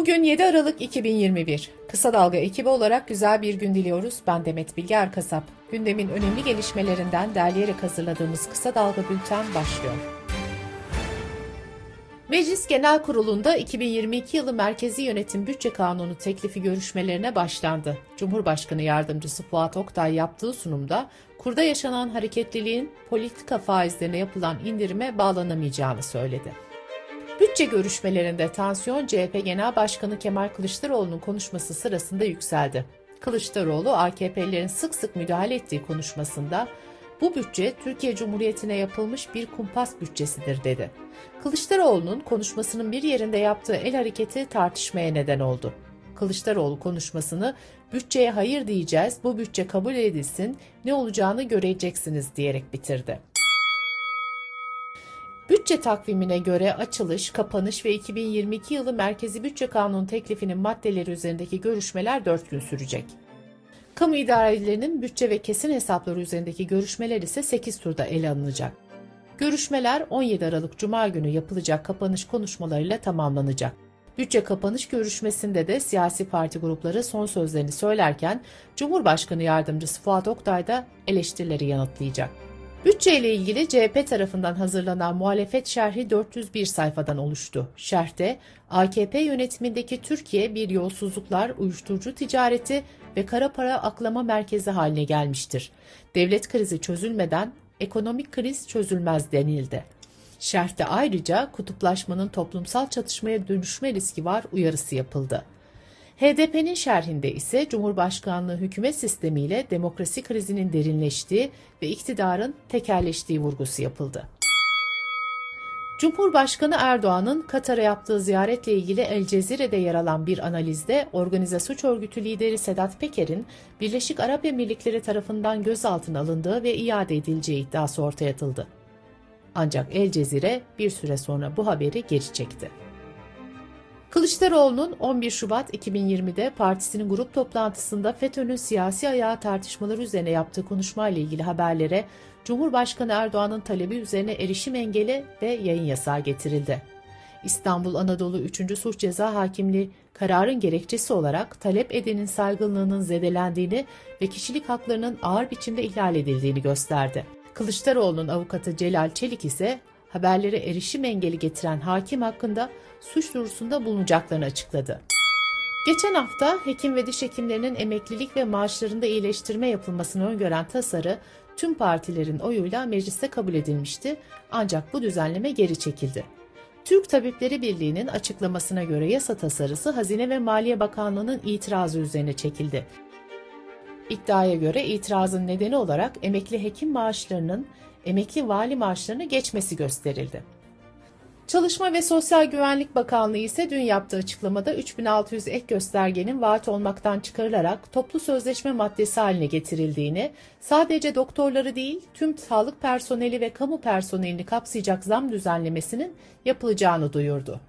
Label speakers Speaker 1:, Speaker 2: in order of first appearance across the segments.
Speaker 1: Bugün 7 Aralık 2021. Kısa Dalga ekibi olarak güzel bir gün diliyoruz. Ben Demet Bilge Erkasap. Gündemin önemli gelişmelerinden derleyerek hazırladığımız Kısa Dalga Bülten başlıyor. Meclis Genel Kurulu'nda 2022 yılı Merkezi Yönetim Bütçe Kanunu teklifi görüşmelerine başlandı. Cumhurbaşkanı Yardımcısı Fuat Oktay yaptığı sunumda kurda yaşanan hareketliliğin politika faizlerine yapılan indirime bağlanamayacağını söyledi. Bütçe görüşmelerinde tansiyon CHP Genel Başkanı Kemal Kılıçdaroğlu'nun konuşması sırasında yükseldi. Kılıçdaroğlu AKP'lerin sık sık müdahale ettiği konuşmasında bu bütçe Türkiye Cumhuriyeti'ne yapılmış bir kumpas bütçesidir dedi. Kılıçdaroğlu'nun konuşmasının bir yerinde yaptığı el hareketi tartışmaya neden oldu. Kılıçdaroğlu konuşmasını bütçeye hayır diyeceğiz, bu bütçe kabul edilsin, ne olacağını göreceksiniz diyerek bitirdi. Bütçe takvimine göre açılış, kapanış ve 2022 yılı Merkezi Bütçe Kanunu teklifinin maddeleri üzerindeki görüşmeler 4 gün sürecek. Kamu idarelerinin bütçe ve kesin hesapları üzerindeki görüşmeler ise 8 turda ele alınacak. Görüşmeler 17 Aralık Cuma günü yapılacak kapanış konuşmalarıyla tamamlanacak. Bütçe kapanış görüşmesinde de siyasi parti grupları son sözlerini söylerken Cumhurbaşkanı Yardımcısı Fuat Oktay da eleştirileri yanıtlayacak. Bütçe ile ilgili CHP tarafından hazırlanan muhalefet şerhi 401 sayfadan oluştu. Şerhte AKP yönetimindeki Türkiye bir yolsuzluklar, uyuşturucu ticareti ve kara para aklama merkezi haline gelmiştir. Devlet krizi çözülmeden ekonomik kriz çözülmez denildi. Şerhte ayrıca kutuplaşmanın toplumsal çatışmaya dönüşme riski var uyarısı yapıldı. HDP'nin şerhinde ise Cumhurbaşkanlığı hükümet sistemiyle demokrasi krizinin derinleştiği ve iktidarın tekerleştiği vurgusu yapıldı. Cumhurbaşkanı Erdoğan'ın Katar'a yaptığı ziyaretle ilgili El Cezire'de yer alan bir analizde organize suç örgütü lideri Sedat Peker'in Birleşik Arap Emirlikleri tarafından gözaltına alındığı ve iade edileceği iddiası ortaya atıldı. Ancak El Cezire bir süre sonra bu haberi geri çekti. Kılıçdaroğlu'nun 11 Şubat 2020'de partisinin grup toplantısında FETÖ'nün siyasi ayağı tartışmaları üzerine yaptığı konuşmayla ilgili haberlere Cumhurbaşkanı Erdoğan'ın talebi üzerine erişim engeli ve yayın yasağı getirildi. İstanbul Anadolu 3. Suç Ceza Hakimliği kararın gerekçesi olarak talep edenin saygınlığının zedelendiğini ve kişilik haklarının ağır biçimde ihlal edildiğini gösterdi. Kılıçdaroğlu'nun avukatı Celal Çelik ise haberlere erişim engeli getiren hakim hakkında suç duyurusunda bulunacaklarını açıkladı. Geçen hafta hekim ve diş hekimlerinin emeklilik ve maaşlarında iyileştirme yapılmasını öngören tasarı tüm partilerin oyuyla mecliste kabul edilmişti ancak bu düzenleme geri çekildi. Türk Tabipleri Birliği'nin açıklamasına göre yasa tasarısı Hazine ve Maliye Bakanlığı'nın itirazı üzerine çekildi. İddiaya göre itirazın nedeni olarak emekli hekim maaşlarının emekli vali maaşlarını geçmesi gösterildi. Çalışma ve Sosyal Güvenlik Bakanlığı ise dün yaptığı açıklamada 3600 ek göstergenin vaat olmaktan çıkarılarak toplu sözleşme maddesi haline getirildiğini, sadece doktorları değil tüm sağlık personeli ve kamu personelini kapsayacak zam düzenlemesinin yapılacağını duyurdu.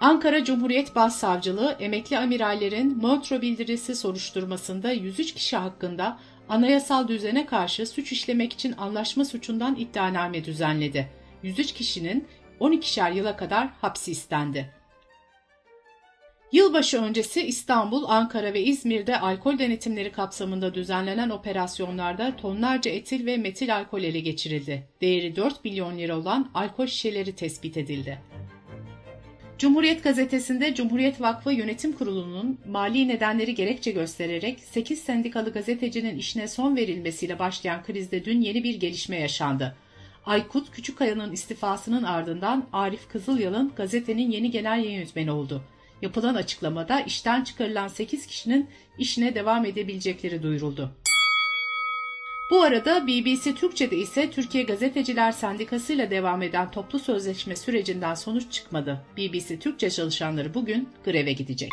Speaker 1: Ankara Cumhuriyet Başsavcılığı emekli amirallerin Montreux bildirisi soruşturmasında 103 kişi hakkında anayasal düzene karşı suç işlemek için anlaşma suçundan iddianame düzenledi. 103 kişinin 12'şer yıla kadar hapsi istendi. Yılbaşı öncesi İstanbul, Ankara ve İzmir'de alkol denetimleri kapsamında düzenlenen operasyonlarda tonlarca etil ve metil alkol ele geçirildi. Değeri 4 milyon lira olan alkol şişeleri tespit edildi. Cumhuriyet gazetesinde Cumhuriyet Vakfı Yönetim Kurulu'nun mali nedenleri gerekçe göstererek 8 sendikalı gazetecinin işine son verilmesiyle başlayan krizde dün yeni bir gelişme yaşandı. Aykut Küçükkaya'nın istifasının ardından Arif Kızılyalın gazetenin yeni genel yayın yönetmeni oldu. Yapılan açıklamada işten çıkarılan 8 kişinin işine devam edebilecekleri duyuruldu. Bu arada BBC Türkçe'de ise Türkiye Gazeteciler Sendikası ile devam eden toplu sözleşme sürecinden sonuç çıkmadı. BBC Türkçe çalışanları bugün greve gidecek.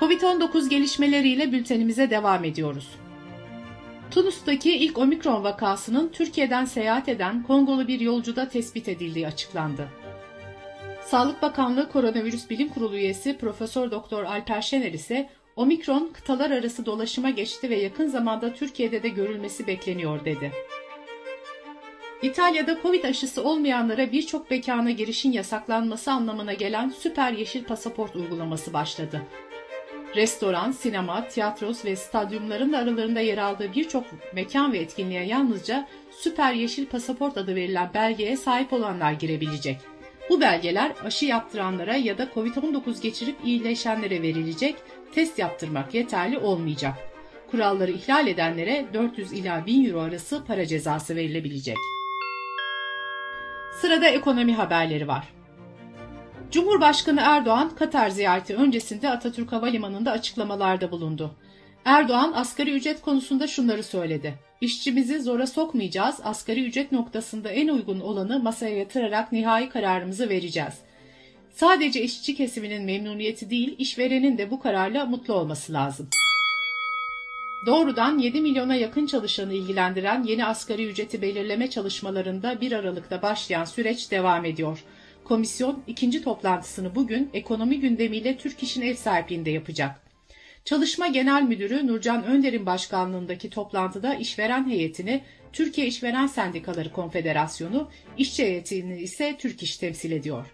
Speaker 1: Covid-19 gelişmeleriyle bültenimize devam ediyoruz. Tunus'taki ilk omikron vakasının Türkiye'den seyahat eden Kongolu bir yolcuda tespit edildiği açıklandı. Sağlık Bakanlığı Koronavirüs Bilim Kurulu üyesi Profesör Doktor Alper Şener ise Omikron kıtalar arası dolaşıma geçti ve yakın zamanda Türkiye'de de görülmesi bekleniyor dedi. İtalya'da Covid aşısı olmayanlara birçok mekana girişin yasaklanması anlamına gelen süper yeşil pasaport uygulaması başladı. Restoran, sinema, tiyatros ve stadyumların da aralarında yer aldığı birçok mekan ve etkinliğe yalnızca süper yeşil pasaport adı verilen belgeye sahip olanlar girebilecek. Bu belgeler aşı yaptıranlara ya da COVID-19 geçirip iyileşenlere verilecek, test yaptırmak yeterli olmayacak. Kuralları ihlal edenlere 400 ila 1000 euro arası para cezası verilebilecek. Sırada ekonomi haberleri var. Cumhurbaşkanı Erdoğan Katar ziyareti öncesinde Atatürk Havalimanı'nda açıklamalarda bulundu. Erdoğan asgari ücret konusunda şunları söyledi. İşçimizi zora sokmayacağız, asgari ücret noktasında en uygun olanı masaya yatırarak nihai kararımızı vereceğiz. Sadece işçi kesiminin memnuniyeti değil, işverenin de bu kararla mutlu olması lazım. Doğrudan 7 milyona yakın çalışanı ilgilendiren yeni asgari ücreti belirleme çalışmalarında 1 Aralık'ta başlayan süreç devam ediyor. Komisyon ikinci toplantısını bugün ekonomi gündemiyle Türk İş'in ev sahipliğinde yapacak. Çalışma Genel Müdürü Nurcan Önder'in başkanlığındaki toplantıda işveren heyetini Türkiye İşveren Sendikaları Konfederasyonu, işçi heyetini ise Türk İş temsil ediyor.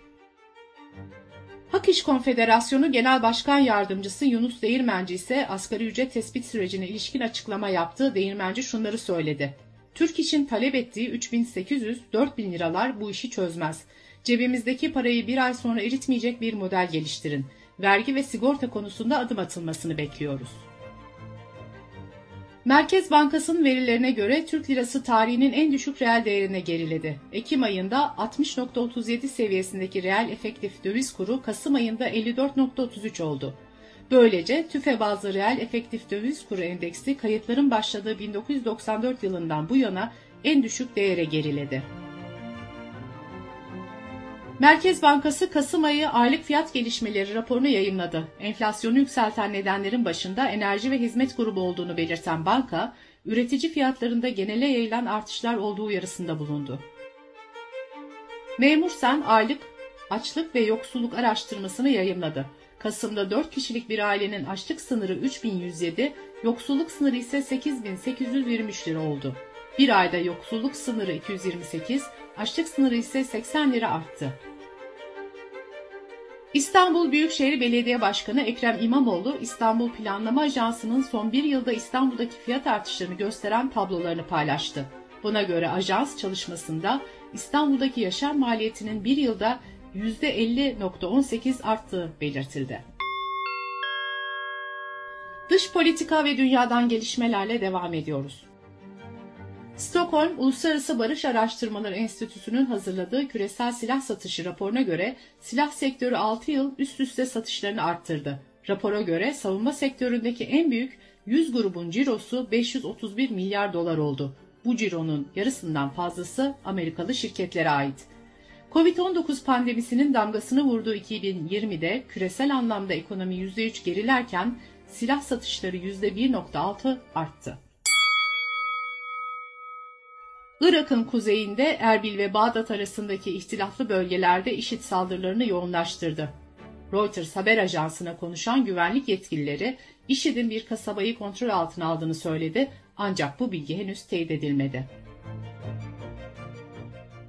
Speaker 1: Hak İş Konfederasyonu Genel Başkan Yardımcısı Yunus Değirmenci ise asgari ücret tespit sürecine ilişkin açıklama yaptı. Değirmenci şunları söyledi. Türk İş'in talep ettiği 3800-4000 liralar bu işi çözmez. Cebimizdeki parayı bir ay sonra eritmeyecek bir model geliştirin. Vergi ve sigorta konusunda adım atılmasını bekliyoruz. Merkez Bankası'nın verilerine göre Türk lirası tarihinin en düşük reel değerine geriledi. Ekim ayında 60.37 seviyesindeki reel efektif döviz kuru Kasım ayında 54.33 oldu. Böylece tüfe bazlı reel efektif döviz kuru endeksi kayıtların başladığı 1994 yılından bu yana en düşük değere geriledi. Merkez Bankası Kasım ayı aylık fiyat gelişmeleri raporunu yayınladı. Enflasyonu yükselten nedenlerin başında enerji ve hizmet grubu olduğunu belirten banka, üretici fiyatlarında genele yayılan artışlar olduğu uyarısında bulundu. Memur Sen aylık açlık ve yoksulluk araştırmasını yayınladı. Kasım'da 4 kişilik bir ailenin açlık sınırı 3107, yoksulluk sınırı ise 8823 lira oldu. Bir ayda yoksulluk sınırı 228, açlık sınırı ise 80 lira arttı. İstanbul Büyükşehir Belediye Başkanı Ekrem İmamoğlu, İstanbul Planlama Ajansı'nın son bir yılda İstanbul'daki fiyat artışlarını gösteren tablolarını paylaştı. Buna göre ajans çalışmasında İstanbul'daki yaşam maliyetinin bir yılda %50.18 arttığı belirtildi. Dış politika ve dünyadan gelişmelerle devam ediyoruz. Stockholm Uluslararası Barış Araştırmaları Enstitüsü'nün hazırladığı küresel silah satışı raporuna göre silah sektörü 6 yıl üst üste satışlarını arttırdı. Rapora göre savunma sektöründeki en büyük 100 grubun cirosu 531 milyar dolar oldu. Bu cironun yarısından fazlası Amerikalı şirketlere ait. Covid-19 pandemisinin damgasını vurduğu 2020'de küresel anlamda ekonomi %3 gerilerken silah satışları %1.6 arttı. Irak'ın kuzeyinde Erbil ve Bağdat arasındaki ihtilaflı bölgelerde IŞİD saldırılarını yoğunlaştırdı. Reuters haber ajansına konuşan güvenlik yetkilileri IŞİD'in bir kasabayı kontrol altına aldığını söyledi ancak bu bilgi henüz teyit edilmedi.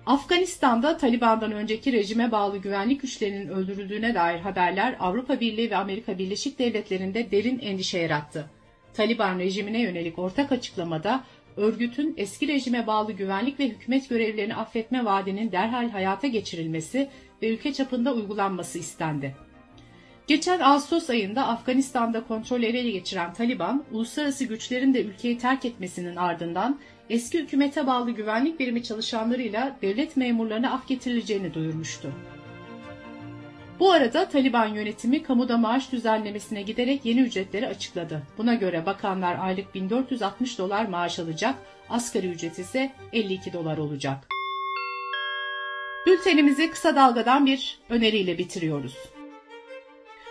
Speaker 1: Afganistan'da Taliban'dan önceki rejime bağlı güvenlik güçlerinin öldürüldüğüne dair haberler Avrupa Birliği ve Amerika Birleşik Devletleri'nde derin endişe yarattı. Taliban rejimine yönelik ortak açıklamada örgütün eski rejime bağlı güvenlik ve hükümet görevlerini affetme vaadinin derhal hayata geçirilmesi ve ülke çapında uygulanması istendi. Geçen Ağustos ayında Afganistan'da kontrol ele geçiren Taliban, uluslararası güçlerin de ülkeyi terk etmesinin ardından eski hükümete bağlı güvenlik birimi çalışanlarıyla devlet memurlarına af getirileceğini duyurmuştu. Bu arada Taliban yönetimi kamuda maaş düzenlemesine giderek yeni ücretleri açıkladı. Buna göre bakanlar aylık 1460 dolar maaş alacak, asgari ücret ise 52 dolar olacak. Bültenimizi kısa dalgadan bir öneriyle bitiriyoruz.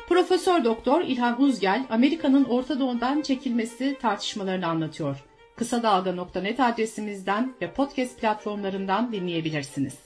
Speaker 1: Profesör Doktor İlhan Uzgel, Amerika'nın Orta Doğu'dan çekilmesi tartışmalarını anlatıyor. Kısa Dalga.net adresimizden ve podcast platformlarından dinleyebilirsiniz.